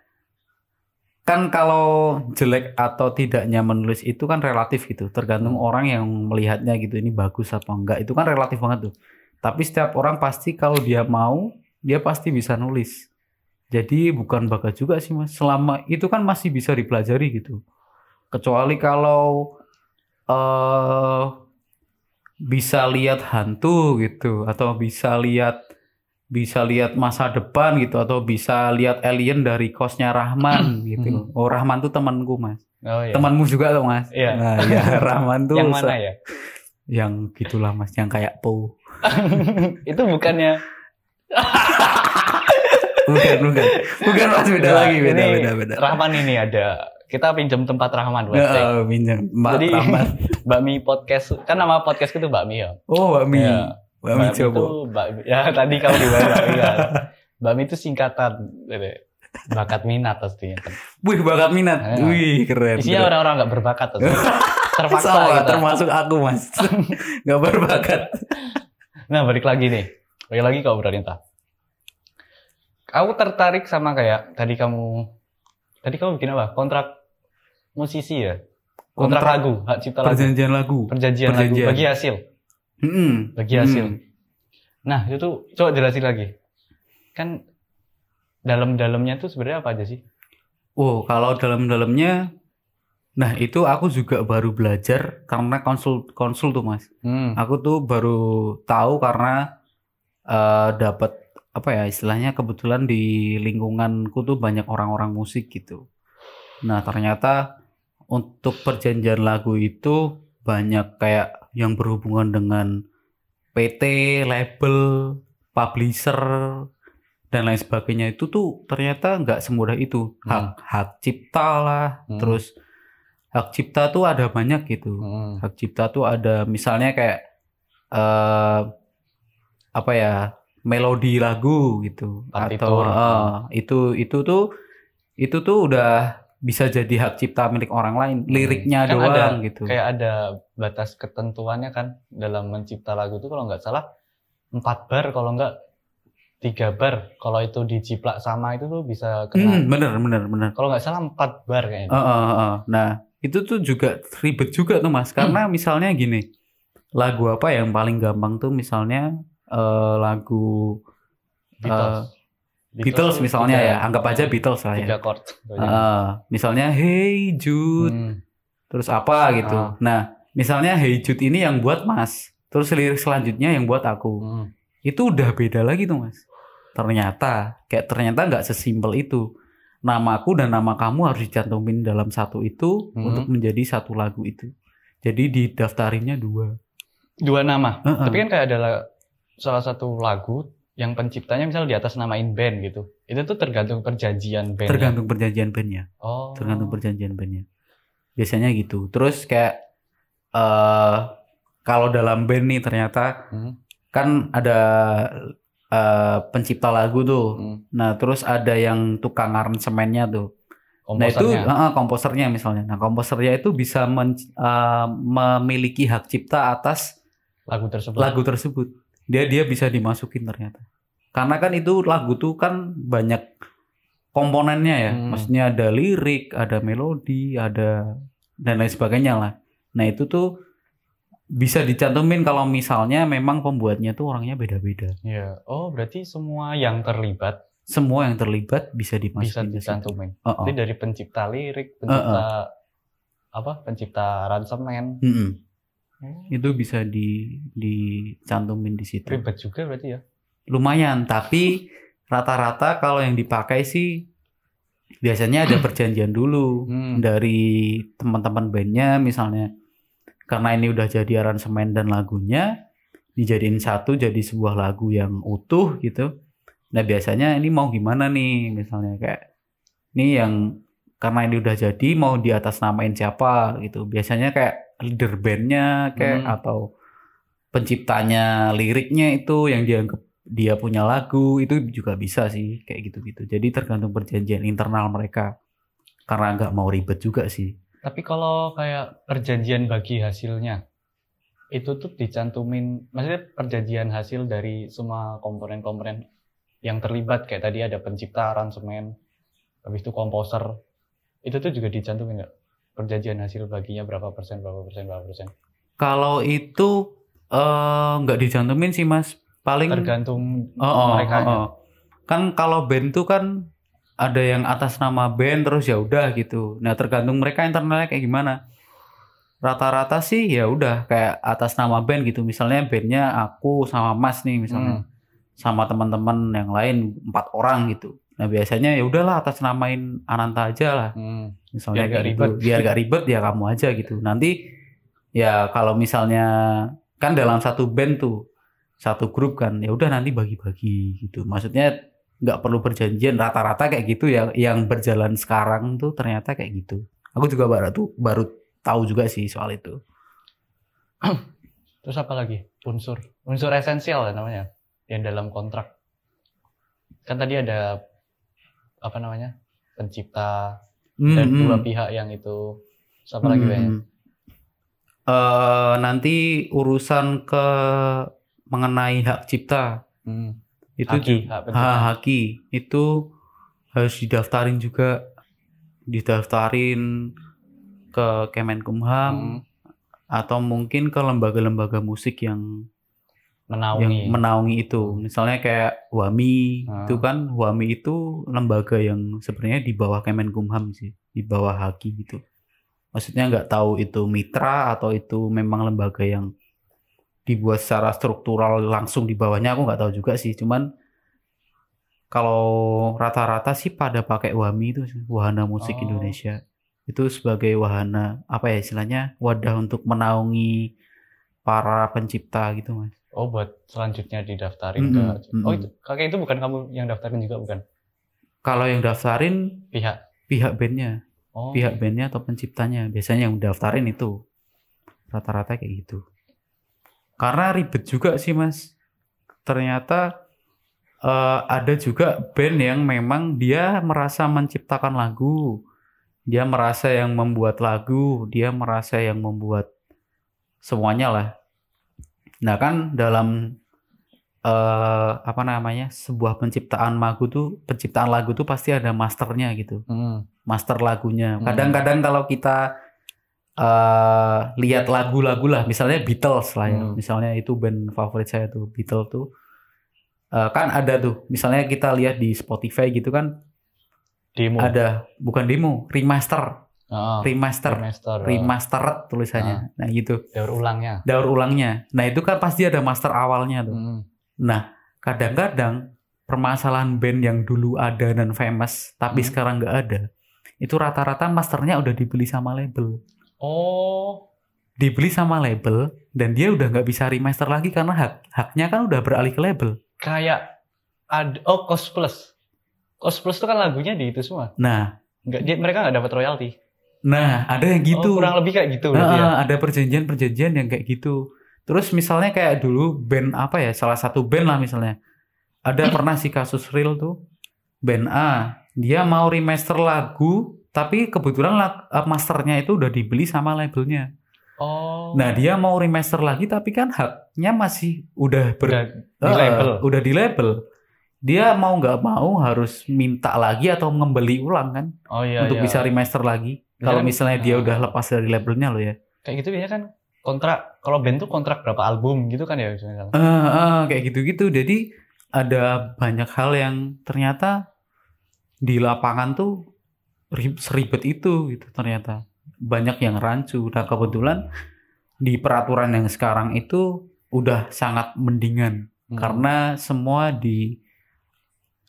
S1: kan kalau jelek atau tidaknya menulis itu kan relatif gitu. Tergantung orang yang melihatnya gitu ini bagus apa enggak. Itu kan relatif banget tuh. Tapi setiap orang pasti kalau dia mau, dia pasti bisa nulis. Jadi bukan bakat juga sih Mas. Selama itu kan masih bisa dipelajari gitu. Kecuali kalau eh bisa lihat hantu gitu atau bisa lihat bisa lihat masa depan gitu atau bisa lihat alien dari kosnya Rahman gitu. Oh Rahman tuh temanku mas,
S2: oh iya
S1: temanmu juga tuh mas.
S2: Iya.
S1: Nah, ya (laughs) Rahman tuh
S2: yang mana ya
S1: Yang gitulah mas, yang kayak Po. (laughs)
S2: itu bukannya (laughs)
S1: Bukan bukan, bukan mas beda
S2: Nah,
S1: lagi beda
S2: ini
S1: beda beda.
S2: Rahman ini ada kita pinjam tempat Rahman buat.
S1: Oh, minjem Mbak
S2: Jadi
S1: Rahman.
S2: Mbak Mi podcast kan nama podcast itu Mbak Mi ya.
S1: Oh Mbak Mi,
S2: Ya,
S1: Mbak Mi
S2: itu. Mbak ya tadi kamu di Mbak Mi kan. Mbak Mi itu singkatan gitu. bakat minat pastinya.
S1: Wih bakat minat,
S2: Ya.
S1: wih keren.
S2: Isinya orang-orang nggak berbakat. terpaksa
S1: Sama,
S2: kita.
S1: termasuk aku mas. (laughs) Gak berbakat.
S2: Nah, balik lagi nih. Balik lagi obrolan kita. Aku tertarik sama kayak tadi kamu tadi kamu bikin apa? Kontrak musisi ya? Kontrak,
S1: Kontrak
S2: lagu, hak cipta lagu.
S1: Perjanjian lagu.
S2: Perjanjian, lagu
S1: Perjanjian.
S2: bagi hasil.
S1: Mm-mm.
S2: Bagi hasil.
S1: Mm.
S2: Nah, itu tuh coba jelasin lagi. Kan dalam-dalamnya tuh sebenarnya apa aja sih?
S1: Oh, kalau dalam-dalamnya, nah itu aku juga baru belajar karena konsul konsul tuh mas.
S2: Hmm.
S1: Aku tuh baru tahu karena eh dapat apa ya istilahnya kebetulan di lingkunganku tuh banyak orang-orang musik gitu. Nah ternyata untuk perjanjian lagu itu banyak kayak yang berhubungan dengan PT, label, publisher dan lain sebagainya itu tuh ternyata nggak semudah itu hak hak cipta lah
S2: Hmm.
S1: terus hak cipta tuh ada banyak gitu
S2: Hmm.
S1: hak cipta tuh ada misalnya kayak eh apa ya melodi lagu gitu
S2: Partitur.
S1: atau eh, itu itu tuh itu tuh udah bisa jadi hak cipta milik orang lain liriknya
S2: Kan
S1: doang
S2: ada
S1: gitu.
S2: Kayak ada batas ketentuannya kan dalam mencipta lagu itu kalau nggak salah empat bar kalau nggak tiga bar. Kalau itu dijiplak sama itu tuh bisa kena.
S1: Hmm, bener bener bener.
S2: Kalau nggak salah empat bar kayaknya.
S1: Eh, eh, eh. nah itu tuh juga ribet juga tuh mas. Karena misalnya gini lagu apa yang paling gampang tuh misalnya eh, lagu
S2: Beatles
S1: Beatles misalnya
S2: tiga-
S1: ya anggap aja Beatles lah ya.
S2: Tiga chord
S1: Eh, misalnya Hey Jude.
S2: Hmm.
S1: terus apa gitu.
S2: Ah.
S1: nah misalnya Hey Jude ini yang buat mas. Terus lirik selanjutnya yang buat aku.
S2: Hmm.
S1: itu udah beda lagi tuh mas. Ternyata kayak ternyata nggak sesimpel itu. Namaku dan nama kamu harus dicantumin dalam satu itu
S2: Hmm.
S1: untuk menjadi satu lagu itu. Jadi didaftarinnya dua.
S2: Dua nama?
S1: Heeh.
S2: tapi kan kayak ada la- salah satu lagu yang penciptanya misalnya di atas namain band gitu. Itu tuh tergantung perjanjian band
S1: tergantung perjanjian bandnya.
S2: Oh.
S1: Tergantung perjanjian bandnya. Biasanya gitu. Terus kayak eh kalau dalam band nih ternyata
S2: Hmm.
S1: kan ada eh, pencipta lagu tuh.
S2: Hmm.
S1: nah terus ada yang tukang aransemennya tuh. Nah itu
S2: komposernya.
S1: eh, komposernya misalnya. Nah komposernya itu bisa men- eh, memiliki hak cipta atas
S2: lagu tersebut.
S1: lagu tersebut. Dia dia bisa dimasukin ternyata. Karena kan itu lagu tuh kan banyak komponennya ya.
S2: Hmm.
S1: Maksudnya ada lirik, ada melodi, ada dan lain sebagainya lah. Nah itu tuh bisa dicantumin kalau misalnya memang pembuatnya tuh orangnya beda-beda.
S2: Iya. oh berarti semua yang terlibat
S1: Semua yang terlibat bisa
S2: bisa
S1: dimasukin situ.
S2: dicantumin
S1: Oh, oh.
S2: Jadi dari pencipta lirik, pencipta apa, pencipta aransemen.
S1: Mm-mm.
S2: Hmm,
S1: Itu bisa di dicantumin di situ.
S2: Ribet juga berarti ya.
S1: lumayan tapi rata-rata kalau yang dipakai sih biasanya ada perjanjian dulu
S2: Hmm.
S1: dari teman-teman bandnya misalnya karena ini udah jadi aransemen dan lagunya dijadiin satu jadi sebuah lagu yang utuh gitu nah biasanya ini mau gimana nih misalnya kayak ini yang karena ini udah jadi mau di atas namain siapa gitu biasanya kayak leader bandnya kayak
S2: Hmm.
S1: atau penciptanya liriknya itu yang dianggap dia punya lagu itu juga bisa sih kayak gitu-gitu jadi tergantung perjanjian internal mereka karena nggak mau ribet juga sih
S2: Tapi kalau kayak perjanjian bagi hasilnya, itu tuh dicantumin, maksudnya perjanjian hasil dari semua komponen-komponen yang terlibat, kayak tadi ada pencipta, aransemen, habis itu komposer, itu tuh juga dicantumin nggak? Perjanjian hasil baginya berapa persen, berapa persen, berapa persen?
S1: kalau itu eh, nggak dicantumin sih mas paling
S2: Tergantung
S1: Oh, oh,
S2: mereka.
S1: oh, oh. Kan kalau band tuh kan ada yang atas nama band terus ya udah gitu. Nah, tergantung mereka internalnya kayak gimana. Rata-rata sih ya udah kayak atas nama band gitu. Misalnya bandnya aku sama Mas nih misalnya. Sama teman-teman yang lain empat orang gitu. Nah, biasanya ya udahlah atas namain Ananta aja lah.
S2: Hmm.
S1: Misalnya
S2: Biar
S1: kayak gitu.
S2: ribet.
S1: Biar gak ribet ya kamu aja gitu. Nanti ya kalau misalnya kan dalam satu band tuh satu grup kan ya udah nanti bagi-bagi gitu. Maksudnya nggak perlu perjanjian rata-rata kayak gitu ya yang berjalan sekarang tuh ternyata kayak gitu. Aku juga baru tuh baru tahu juga sih soal itu. (clears throat)
S2: Terus apa lagi? Unsur. Unsur esensial ya namanya. Yang dalam kontrak. Kan tadi ada apa namanya? Pencipta dan
S1: Hmm,
S2: dua
S1: hmm.
S2: pihak yang itu. Terus apa lagi
S1: Hmm,
S2: banyak?
S1: eh nanti urusan ke mengenai hak cipta
S2: Hmm.
S1: itu
S2: Haki, hak
S1: ha, haki itu harus didaftarin juga didaftarin ke Kemenkumham
S2: Hmm.
S1: atau mungkin ke lembaga-lembaga musik yang
S2: Menaungi.
S1: yang menaungi itu misalnya kayak WAMI
S2: Ah.
S1: itu kan WAMI itu lembaga yang sebenarnya di bawah Kemenkumham sih di bawah Haki gitu maksudnya nggak tahu itu mitra atau itu memang lembaga yang dibuat secara struktural langsung di bawahnya aku nggak tahu juga sih cuman kalau rata-rata sih pada pakai WAMI itu Wahana Musik
S2: Oh.
S1: Indonesia itu sebagai wahana apa ya istilahnya wadah untuk menaungi para pencipta gitu mas
S2: Oh, buat selanjutnya didaftarin
S1: Mm-mm,
S2: ke. Oh, itu kakek itu bukan kamu yang daftarin juga bukan?
S1: Kalau yang daftarin
S2: Pihak.
S1: pihak bandnya,
S2: Oh.
S1: pihak bandnya atau penciptanya. Biasanya yang daftarin itu rata-rata kayak gitu. Karena ribet juga sih mas. Ternyata eh, ada juga band yang memang dia merasa menciptakan lagu, dia merasa yang membuat lagu, dia merasa yang membuat semuanya lah. Nah kan dalam eh, apa namanya sebuah penciptaan lagu tuh penciptaan lagu tuh pasti ada masternya gitu
S2: Hmm.
S1: master lagunya.
S2: Hmm.
S1: Kadang-kadang kalau kita eh lihat lagu-lagu lah, misalnya Beatles lah ya,
S2: Hmm.
S1: misalnya itu band favorit saya tuh Beatles tuh, Eh, kan ada tuh, misalnya kita lihat di Spotify gitu kan
S2: Demo.
S1: ada bukan demo, remaster,
S2: Oh,
S1: remaster,
S2: Remaster. oh,
S1: remastered tulisannya, nah gitu,
S2: Daur ulangnya.
S1: daur ulangnya. Nah itu kan pasti ada master awalnya tuh.
S2: Hmm.
S1: Nah kadang-kadang permasalahan band yang dulu ada dan famous tapi
S2: Hmm.
S1: sekarang nggak ada, itu rata-rata masternya udah dibeli sama label.
S2: Oh.
S1: dibeli sama label dan dia udah nggak bisa remaster lagi karena hak haknya kan udah beralih ke label.
S2: Kayak ada oh Cos Plus. Cos Plus itu kan lagunya di itu semua.
S1: Nah,
S2: Enggak dia mereka nggak dapat royalti.
S1: Nah ada yang gitu.
S2: Oh, kurang lebih kayak gitu
S1: Nah,
S2: ya.
S1: ada perjanjian-perjanjian yang kayak gitu. Terus misalnya kayak dulu band apa ya, salah satu band lah misalnya. Ada (clears throat) pernah sih kasus real tuh. Band A, dia mau remaster lagu, tapi kebetulan lag- eh, masternya itu udah dibeli sama labelnya.
S2: Oh.
S1: Nah, dia mau remaster lagi tapi kan haknya masih udah ber,
S2: udah di
S1: Eh,
S2: label.
S1: udah di label. Dia mau nggak mau harus minta lagi atau membeli ulang kan
S2: Oh iya
S1: untuk
S2: iya.
S1: bisa remaster lagi. Kalau
S2: kan-
S1: misalnya dia
S2: Ah.
S1: udah lepas dari labelnya loh ya.
S2: Kayak gitu biasanya kan kontrak kalau band tuh kontrak berapa album gitu kan ya misalnya.
S1: Eh, eh, kayak gitu-gitu. Jadi ada banyak hal yang ternyata di lapangan tuh ri- seribet itu gitu ternyata. Banyak yang rancu. Nah kebetulan di peraturan yang sekarang itu udah sangat mendingan
S2: Hmm.
S1: karena semua di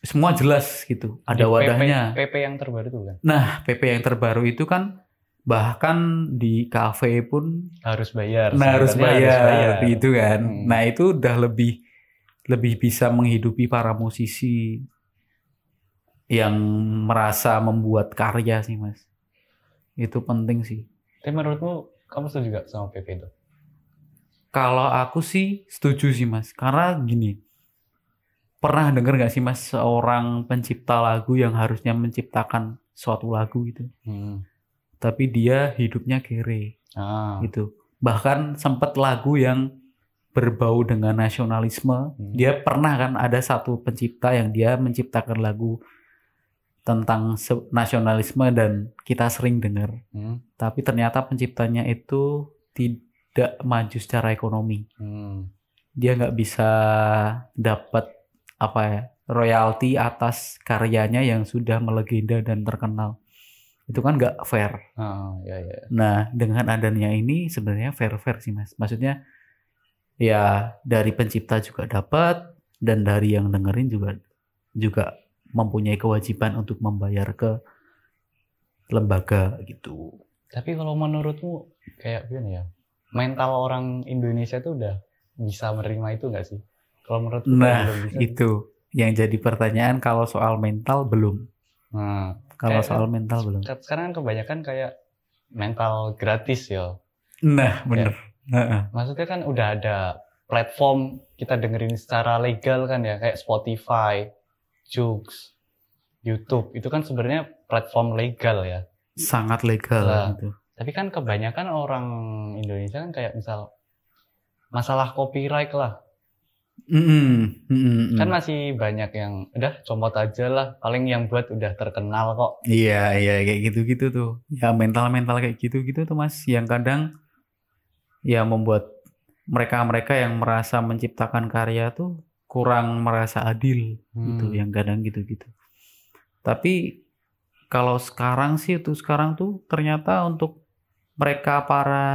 S1: semua jelas gitu. Ada
S2: Di
S1: wadahnya.
S2: PP, PP yang terbaru tuh kan
S1: Nah, PP yang terbaru itu kan bahkan di kafe pun
S2: harus bayar.
S1: nah harus
S2: Sebenarnya
S1: bayar, gitu kan.
S2: Hmm.
S1: Nah, itu udah lebih lebih bisa menghidupi para musisi yang merasa membuat karya sih, Mas. Itu penting sih.
S2: Tapi menurutmu kamu setuju gak sama PP itu?
S1: Kalau aku sih setuju sih, Mas. Karena gini. Pernah denger gak sih, Mas, seorang pencipta lagu yang harusnya menciptakan suatu lagu gitu.
S2: Hmm.
S1: Tapi dia hidupnya kere.
S2: Ah.
S1: gitu. Bahkan sempat lagu yang berbau dengan nasionalisme.
S2: Hmm.
S1: Dia pernah kan ada satu pencipta yang dia menciptakan lagu tentang nasionalisme dan kita sering dengar.
S2: Hmm.
S1: Tapi ternyata penciptanya itu tidak maju secara ekonomi.
S2: Hmm.
S1: Dia nggak bisa dapat apa ya royalti atas karyanya yang sudah melegenda dan terkenal. Itu kan nggak fair.
S2: Ah, ya ya.
S1: Nah, dengan adanya ini sebenarnya fair-fair sih, Mas. Maksudnya ya dari pencipta juga dapat dan dari yang dengerin juga juga mempunyai kewajiban untuk membayar ke lembaga gitu.
S2: Tapi kalau menurutmu kayak gimana ya? Mental orang Indonesia tuh udah bisa menerima itu gak sih? Kalau menurutku
S1: Nah,
S2: bisa.
S1: Itu yang jadi pertanyaan kalau soal mental belum.
S2: Nah,
S1: Kalau soal mental belum.
S2: sekarang kan kebanyakan kayak mental gratis ya.
S1: Nah, bener. Heeh.
S2: Maksudnya kan udah ada platform kita dengerin secara legal kan ya, kayak Spotify, Joox, YouTube. Itu kan sebenarnya platform legal ya.
S1: Sangat legal
S2: Lah.
S1: gitu.
S2: Tapi kan kebanyakan orang Indonesia kan kayak misal masalah copyright lah.
S1: Mm-mm, mm-mm,
S2: Kan masih banyak yang udah comot aja lah. Paling yang buat udah terkenal kok.
S1: Iya, iya kayak gitu-gitu tuh. Ya mental-mental kayak gitu-gitu tuh Mas yang kadang ya membuat mereka-mereka yang merasa menciptakan karya tuh kurang merasa adil gitu,
S2: Hmm.
S1: yang kadang gitu-gitu. Tapi kalau sekarang sih tuh sekarang tuh ternyata untuk mereka para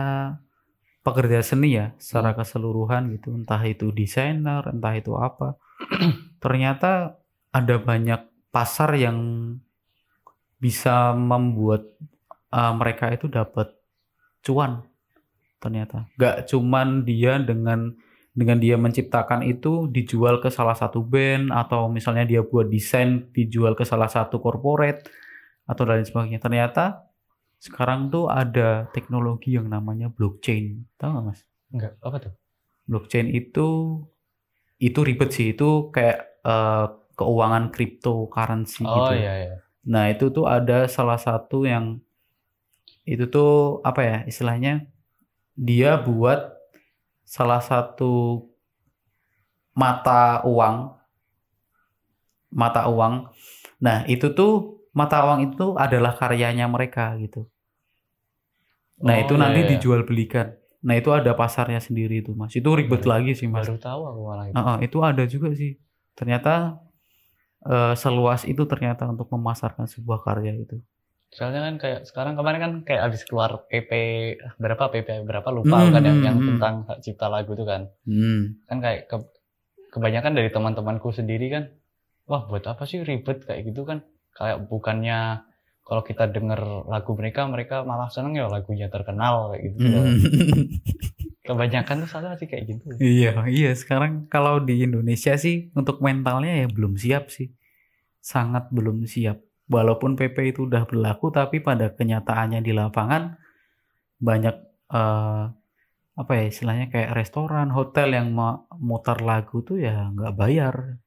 S1: pekerja seni ya secara keseluruhan gitu, entah itu desainer, entah itu apa. (clears throat) ternyata ada banyak pasar yang bisa membuat uh, mereka itu dapat cuan ternyata. Nggak cuman dia dengan dengan dia menciptakan itu dijual ke salah satu band atau misalnya dia buat desain dijual ke salah satu corporate atau lain sebagainya. Ternyata sekarang tuh ada teknologi yang namanya blockchain tahu nggak mas
S2: Enggak, apa tuh?
S1: blockchain itu itu ribet sih itu kayak eh, keuangan cryptocurrency
S2: Oh
S1: gitu
S2: iya iya.
S1: Nah, itu tuh ada salah satu yang itu tuh apa ya istilahnya dia buat salah satu mata uang mata uang. Nah, itu tuh mata uang itu adalah karyanya mereka gitu. Nah,
S2: Oh,
S1: itu
S2: iya,
S1: nanti
S2: iya.
S1: dijual belikan. Nah, itu ada pasarnya sendiri itu, Mas. Itu ribet
S2: Baru-
S1: lagi sih, Mas.
S2: Baru tahu aku malah itu.
S1: Heeh, itu ada juga sih. Ternyata eh, seluas itu ternyata untuk memasarkan sebuah karya itu.
S2: Soalnya kan kayak sekarang kemarin kan kayak habis keluar PP berapa PP berapa lupa
S1: Hmm,
S2: kan yang,
S1: hmm,
S2: yang
S1: hmm.
S2: tentang hak cipta lagu itu kan.
S1: Hmm.
S2: Kan kayak ke- kebanyakan dari teman-temanku sendiri kan, wah buat apa sih ribet kayak gitu kan? Kayak bukannya kalau kita denger lagu mereka mereka malah seneng ya lagunya terkenal kayak gitu.
S1: Hmm. (laughs)
S2: Kebanyakan tuh salah sih kayak gitu.
S1: Iya, iya. Sekarang kalau di Indonesia sih untuk mentalnya ya belum siap sih. Sangat belum siap. Walaupun PP itu udah berlaku, tapi pada kenyataannya di lapangan banyak eh, apa ya istilahnya kayak restoran, hotel yang mau mutar lagu tuh ya nggak bayar.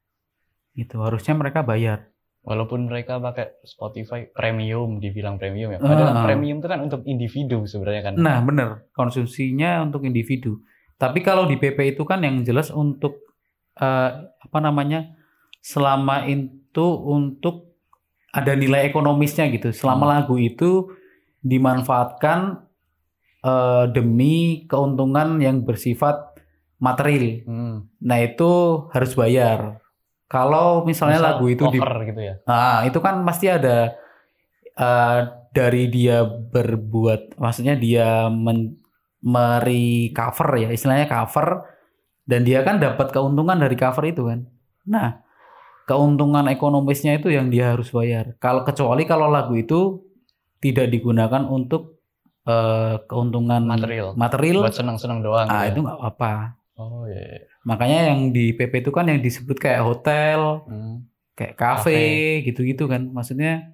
S1: Gitu. Harusnya mereka bayar.
S2: Walaupun mereka pakai Spotify premium, dibilang premium ya. Padahal
S1: Ah.
S2: premium itu kan untuk individu sebenarnya kan.
S1: Nah, bener. Konsumsinya untuk individu. Tapi kalau di PP itu kan yang jelas untuk eh, apa namanya? Selama itu untuk ada nilai ekonomisnya gitu. Selama
S2: Hmm.
S1: lagu itu dimanfaatkan eh, demi keuntungan yang bersifat material.
S2: Hmm.
S1: Nah, itu harus bayar. Kalau misalnya
S2: Misal
S1: lagu itu di
S2: cover gitu ya.
S1: Nah, itu kan pasti ada eh, dari dia berbuat, maksudnya dia men, meri cover ya, istilahnya cover, dan dia kan dapat keuntungan dari cover itu kan. Nah, keuntungan ekonomisnya itu yang dia harus bayar. Kalau kecuali kalau lagu itu tidak digunakan untuk eh, keuntungan
S2: Material.
S1: material,
S2: Buat seneng-seneng doang.
S1: ah
S2: ya.
S1: itu nggak apa.
S2: Oh iya. iya.
S1: Makanya yang di PP itu kan yang disebut kayak hotel,
S2: Hmm.
S1: kayak kafe gitu-gitu kan. Maksudnya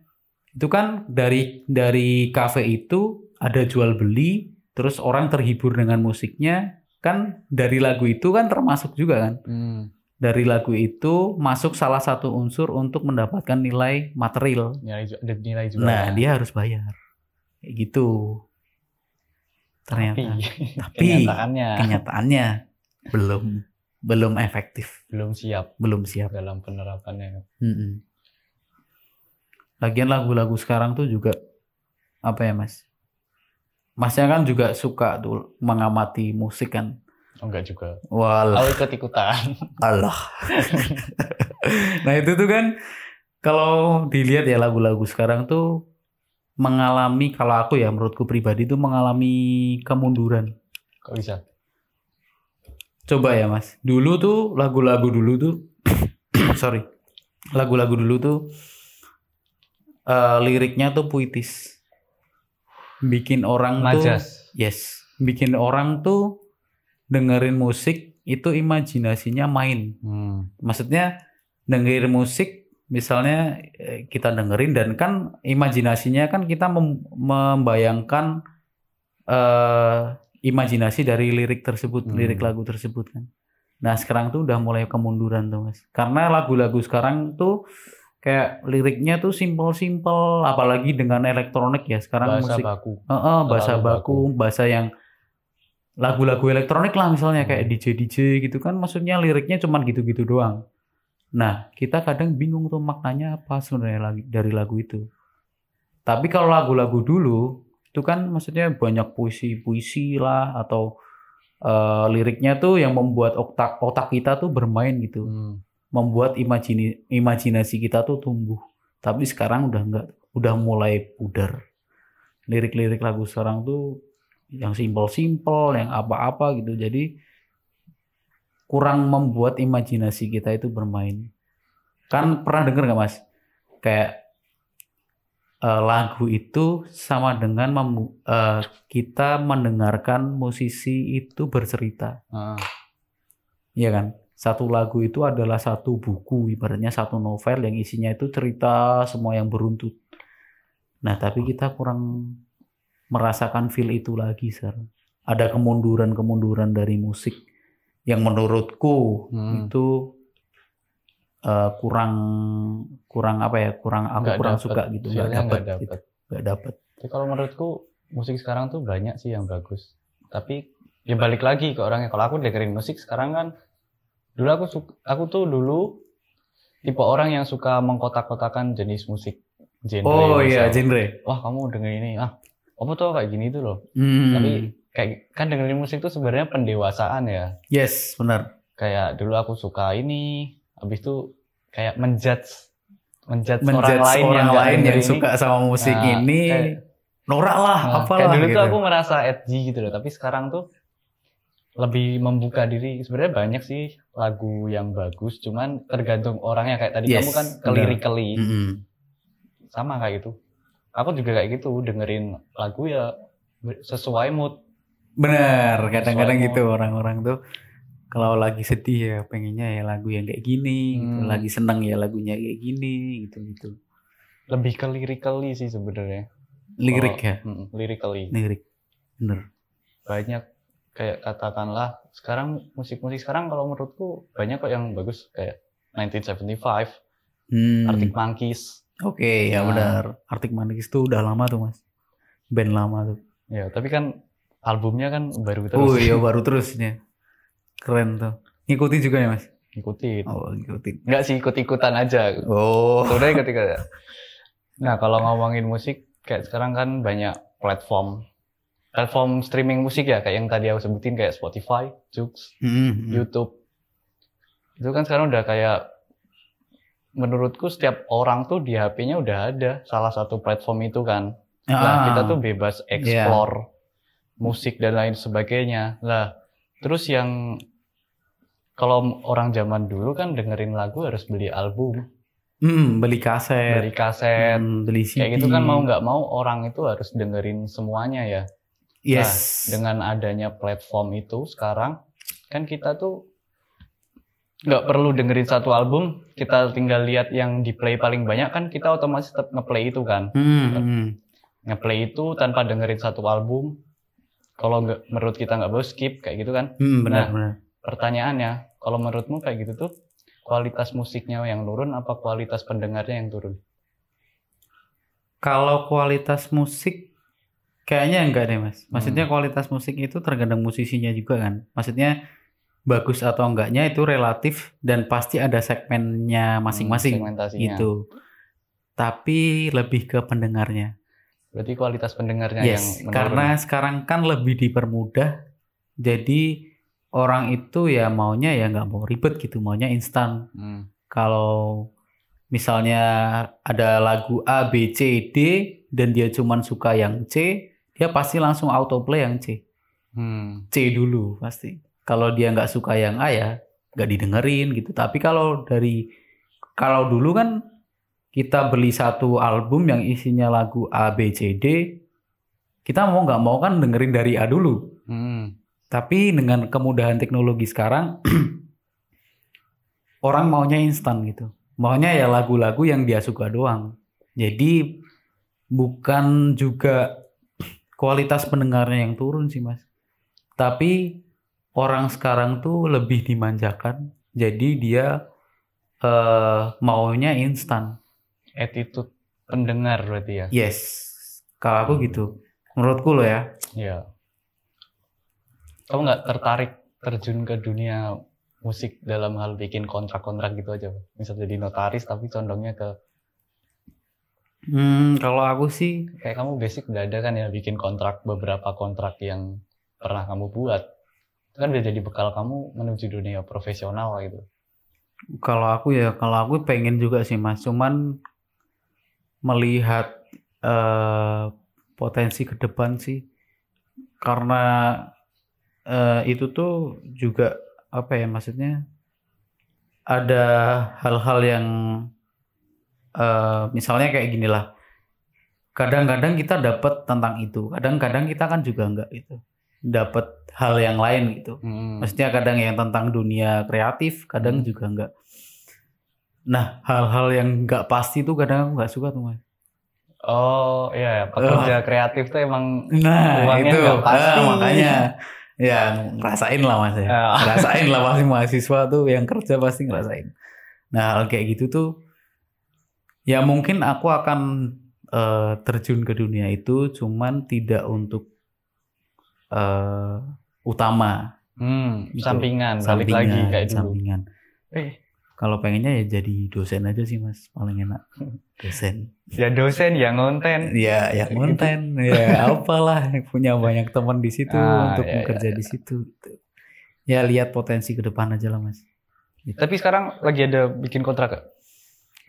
S1: itu kan dari dari kafe itu ada jual beli terus orang terhibur dengan musiknya. Kan dari lagu itu kan termasuk juga kan.
S2: Hmm.
S1: dari lagu itu masuk salah satu unsur untuk mendapatkan nilai material.
S2: Nilai, nilai jual.
S1: nah dia harus bayar. Kayak gitu. Ternyata.
S2: Tapi,
S1: Tapi,
S2: kenyataannya.
S1: kenyataannya belum belum efektif
S2: belum siap
S1: belum siap
S2: dalam penerapannya.
S1: Mm-mm. Lagian lagu-lagu sekarang tuh juga apa ya mas? Masnya kan juga suka tuh mengamati musik kan?
S2: Oh enggak juga.
S1: Walah,
S2: Aku ikut-ikutan.
S1: Allah. (laughs) nah itu tuh kan kalau dilihat ya lagu-lagu sekarang tuh mengalami kalau aku ya menurutku pribadi tuh mengalami kemunduran.
S2: Kok bisa?
S1: Coba ya mas, dulu tuh lagu-lagu dulu tuh, (coughs) sorry, lagu-lagu dulu tuh eh, liriknya tuh puitis, bikin orang tuh,
S2: Majas.
S1: yes, bikin orang tuh dengerin musik itu imajinasinya main.
S2: Hmm.
S1: Maksudnya dengerin musik, misalnya eh, kita dengerin dan kan imajinasinya kan kita mem- membayangkan eh, imajinasi dari lirik tersebut,
S2: Hmm.
S1: lirik lagu tersebut kan. Nah sekarang tuh udah mulai kemunduran tuh mas, karena lagu-lagu sekarang tuh kayak liriknya tuh simpel-simpel apalagi dengan elektronik ya sekarang
S2: bahasa
S1: musik
S2: baku
S1: Heeh, bahasa
S2: Terlalu
S1: baku, bahasa yang lagu-lagu elektronik lah misalnya kayak
S2: Hmm.
S1: DJ DJ gitu kan maksudnya liriknya cuman gitu-gitu doang. Nah, kita kadang bingung tuh maknanya apa sebenarnya lagi dari lagu itu. Tapi kalau lagu-lagu dulu itu kan maksudnya banyak puisi-puisi lah atau eh, liriknya tuh yang membuat otak otak kita tuh bermain gitu
S2: Hmm.
S1: membuat imajini, imajinasi kita tuh tumbuh. Tapi sekarang udah enggak, udah mulai pudar. Lirik-lirik lagu sekarang tuh yang simpel-simpel, yang apa-apa gitu. Jadi kurang membuat imajinasi kita itu bermain. Kan pernah denger nggak mas? Kayak eh, lagu itu sama dengan eh, kita mendengarkan musisi itu bercerita.
S2: Ah.
S1: Iya kan? Satu lagu itu adalah satu buku, ibaratnya satu novel yang isinya itu cerita semua yang beruntut. Nah, tapi kita kurang merasakan feel itu lagi, Sir. Ada kemunduran-kemunduran dari musik yang menurutku
S2: Hmm.
S1: itu eh, kurang kurang apa ya? Kurang aku
S2: Nggak
S1: kurang
S2: dapet,
S1: suka gitu, nggak dapet,
S2: nggak
S1: gitu.
S2: dapet. Tapi kalau menurutku musik sekarang tuh banyak sih yang bagus. Tapi ya balik lagi ke orangnya. Kalau aku dengerin musik sekarang kan dulu aku suka, aku tuh dulu tipe orang yang suka mengkotak-kotakan jenis musik genre.
S1: Oh iya, genre.
S2: Wah kamu dengerin ini ah apa tuh kayak gini tuh loh.
S1: Hmm.
S2: Tapi kayak kan dengerin musik tuh sebenarnya pendewasaan ya.
S1: yes, benar.
S2: Kayak dulu aku suka ini, habis itu kayak menjudge menjudge, orang
S1: Menjudge
S2: lain
S1: orang
S2: yang
S1: lain yang
S2: ini.
S1: suka sama musik
S2: Nah,
S1: ini
S2: kayak-
S1: norak lah,
S2: Nah,
S1: apalah
S2: kayak dulu
S1: gitu.
S2: tuh aku ngerasa edgy gitu loh, tapi sekarang tuh lebih membuka diri. Sebenarnya banyak sih lagu yang bagus, cuman tergantung orangnya kayak tadi
S1: Yes,
S2: kamu kan kelirikeli
S1: Mm-mm.
S2: sama kayak gitu. Aku juga kayak gitu dengerin lagu ya sesuai mood.
S1: Bener, kadang-kadang gitu orang-orang tuh kalau lagi sedih ya pengennya ya lagu yang kayak gini, gitu.
S2: Hmm.
S1: lagi senang ya lagunya kayak gini, gitu gitu.
S2: Lebih ke lirikeli sih sebenarnya.
S1: Lirik
S2: Kalau-
S1: ya,
S2: Mm, lirikeli.
S1: lirik, bener.
S2: Banyak kayak katakanlah sekarang musik-musik sekarang kalau menurutku banyak kok yang bagus kayak 1975,
S1: Hmm.
S2: Arctic Monkeys.
S1: Oke, ya
S2: Nah.
S1: benar. Arctic Monkeys tuh udah lama tuh mas, band lama tuh.
S2: Ya, tapi kan albumnya kan baru terus.
S1: Oh iya (laughs) baru terusnya, keren tuh. Ngikutin juga ya mas?
S2: Ngikutin.
S1: Oh ngikutin.
S2: Enggak sih ikut-ikutan aja.
S1: Oh.
S2: Sebenarnya ikut-ikutan. (laughs) Nah, kalau ngomongin musik kayak sekarang kan banyak platform platform streaming musik ya kayak yang tadi aku sebutin kayak Spotify, Joox,
S1: Hmm, hmm.
S2: YouTube. Itu kan sekarang udah kayak menurutku setiap orang tuh di HP-nya udah ada salah satu platform itu kan. Nah,
S1: Ah.
S2: kita tuh bebas explore musik dan lain sebagainya. Lah, terus yang kalau orang zaman dulu kan dengerin lagu harus beli album,
S1: Hmm, beli kaset,
S2: beli kaset,
S1: hmm, beli CD.
S2: kayak gitu kan mau nggak mau orang itu harus dengerin semuanya ya.
S1: Yes.
S2: Dengan adanya platform itu sekarang kan kita tuh nggak perlu dengerin satu album, kita tinggal lihat yang di play paling banyak kan kita otomatis tetap ngeplay itu kan.
S1: Hmm.
S2: Ngeplay itu tanpa dengerin satu album. Kalau nggak menurut kita nggak bagus skip kayak gitu kan.
S1: Hmm, benar
S2: Nah.
S1: benar.
S2: Pertanyaannya, kalau menurutmu kayak gitu tuh kualitas musiknya yang turun apa kualitas pendengarnya yang turun?
S1: Kalau kualitas musik kayaknya enggak deh mas. Maksudnya
S2: Hmm.
S1: kualitas musik itu tergantung musisinya juga kan. Maksudnya bagus atau enggaknya itu relatif dan pasti ada segmennya masing-masing
S2: Hmm,
S1: gitu. Tapi lebih ke pendengarnya.
S2: Berarti kualitas pendengarnya
S1: Yes,
S2: yang menurun.
S1: karena sekarang kan lebih dipermudah. Jadi orang itu ya maunya ya nggak mau ribet gitu, maunya instan.
S2: Hmm.
S1: Kalau misalnya ada lagu A, B, C, D dan dia cuman suka yang C, dia pasti langsung autoplay yang C.
S2: Hmm.
S1: C dulu pasti. Kalau dia nggak suka yang A ya nggak didengerin gitu. Tapi kalau dari kalau dulu kan kita beli satu album yang isinya lagu A, B, C, D, kita mau nggak mau kan dengerin dari A dulu.
S2: Hmm.
S1: Tapi dengan kemudahan teknologi sekarang, (clears throat) orang maunya instan gitu. Maunya ya lagu-lagu yang dia suka doang. Jadi bukan juga (clears throat) kualitas pendengarnya yang turun sih mas. Tapi orang sekarang tuh lebih dimanjakan. Jadi dia eh, maunya instan.
S2: Attitude pendengar berarti ya.
S1: Yes. Kalau aku gitu. Menurutku loh ya.
S2: Iya. Kamu nggak tertarik terjun ke dunia musik dalam hal bikin kontrak-kontrak gitu aja? Misal jadi notaris tapi condongnya ke
S1: Hmm, kalau aku sih
S2: kayak kamu basic udah ada kan ya bikin kontrak beberapa kontrak yang pernah kamu buat. Itu kan udah jadi bekal kamu menuju dunia profesional gitu.
S1: kalau aku ya kalau aku pengen juga sih mas cuman melihat eh, potensi ke depan sih karena eh, itu tuh juga apa ya maksudnya ada hal-hal yang eh, misalnya kayak gini lah kadang-kadang kita dapat tentang itu kadang-kadang kita kan juga enggak gitu dapat hal yang lain gitu
S2: Hmm.
S1: Maksudnya kadang yang tentang dunia kreatif, kadang
S2: Hmm.
S1: juga enggak. Nah, hal-hal yang enggak pasti tuh kadang aku enggak suka tuh, Mas.
S2: Oh iya, ya. pekerja kreatif tuh emang
S1: Nah,
S2: Uangnya
S1: itu
S2: nggak pasti.
S1: Ah, makanya ya ngerasain lah Mas ya.
S2: Ya. (laughs)
S1: Ngerasain lah pasti mahasiswa tuh yang kerja pasti ngerasain. Nah, hal kayak gitu tuh ya mungkin aku akan eh, terjun ke dunia itu cuman tidak untuk eh, utama
S2: hmm,
S1: Gitu.
S2: sampingan, balik lagi kayak dulu.
S1: sampingan.
S2: Eh,
S1: Kalau pengennya ya jadi dosen aja sih mas, paling enak. (laughs) Dosen.
S2: ya dosen, ya ngonten.
S1: Ya, yang konten, ya (laughs) apalah punya banyak teman di situ
S2: Ah,
S1: untuk
S2: iya,
S1: bekerja
S2: iya,
S1: di situ. gitu. Ya lihat potensi ke depan aja lah mas.
S2: Tapi sekarang lagi ada bikin kontrak gak?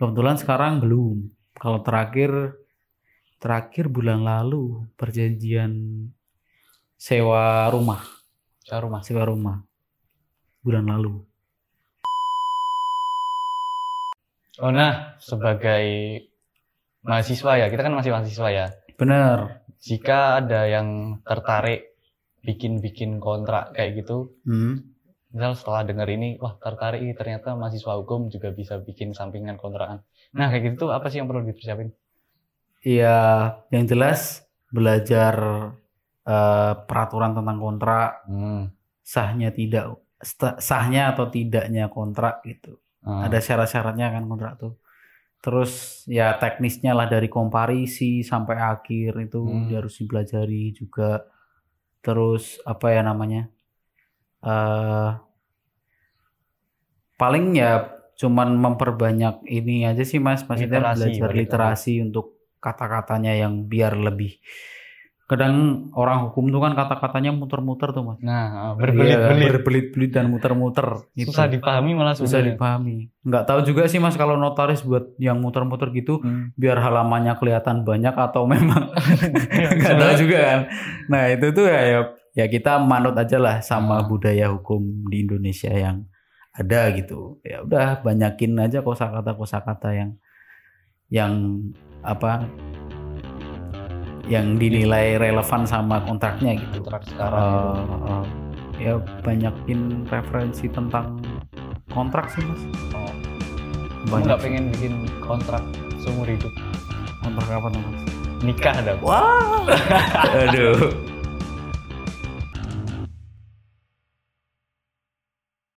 S1: Kebetulan sekarang belum. Kalau terakhir terakhir bulan lalu perjanjian sewa rumah,
S2: Sewa rumah.
S1: sewa rumah bulan lalu.
S2: Oh nah, sebagai mahasiswa ya, kita kan masih mahasiswa ya.
S1: Bener.
S2: Jika ada yang tertarik bikin-bikin kontrak kayak gitu,
S1: Hmm.
S2: misal setelah denger ini, wah tertarik ternyata mahasiswa hukum juga bisa bikin sampingan kontrakan. Nah kayak gitu tuh apa sih yang perlu dipersiapin?
S1: Iya, yang jelas belajar eh, peraturan tentang kontrak,
S2: Hmm.
S1: sahnya tidak sahnya atau tidaknya kontrak gitu.
S2: Ah,
S1: Ada syarat-syaratnya kan kontrak tuh. Terus ya teknisnya lah dari komparisi sampai akhir itu
S2: Hmm.
S1: dia harus dipelajari juga. Terus apa ya namanya? eh paling ya cuman memperbanyak ini aja sih Mas, maksudnya
S2: Literasi,
S1: belajar
S2: balik
S1: literasi untuk kata-katanya yang biar lebih kadang orang hukum tuh kan kata-katanya muter-muter tuh Mas.
S2: Nah,
S1: Iya,
S2: berbelit-belit.
S1: berbelit-belit dan muter-muter gitu.
S2: Susah dipahami malah
S1: Susah dipahami. Nggak tahu juga sih Mas kalau notaris buat yang muter-muter gitu
S2: Hmm.
S1: biar halamannya kelihatan banyak atau memang (laughs)
S2: Iya, (laughs)
S1: nggak tahu juga kan. Nah, itu tuh ya ya, ya kita manut aja lah sama
S2: Ah.
S1: budaya hukum di Indonesia yang ada gitu. Ya udah banyakin aja kosakata kosakata yang yang apa yang dinilai relevan sama kontraknya gitu.
S2: Kontrak sekarang. itu.
S1: Eh, eh, ya banyakin referensi tentang kontrak sih mas.
S2: Oh.
S1: Banyak
S2: nggak pengen bikin kontrak seumur hidup?
S1: kontrak apa tuh mas?
S2: Nikah ada.
S1: Wah, (laughs) aduh.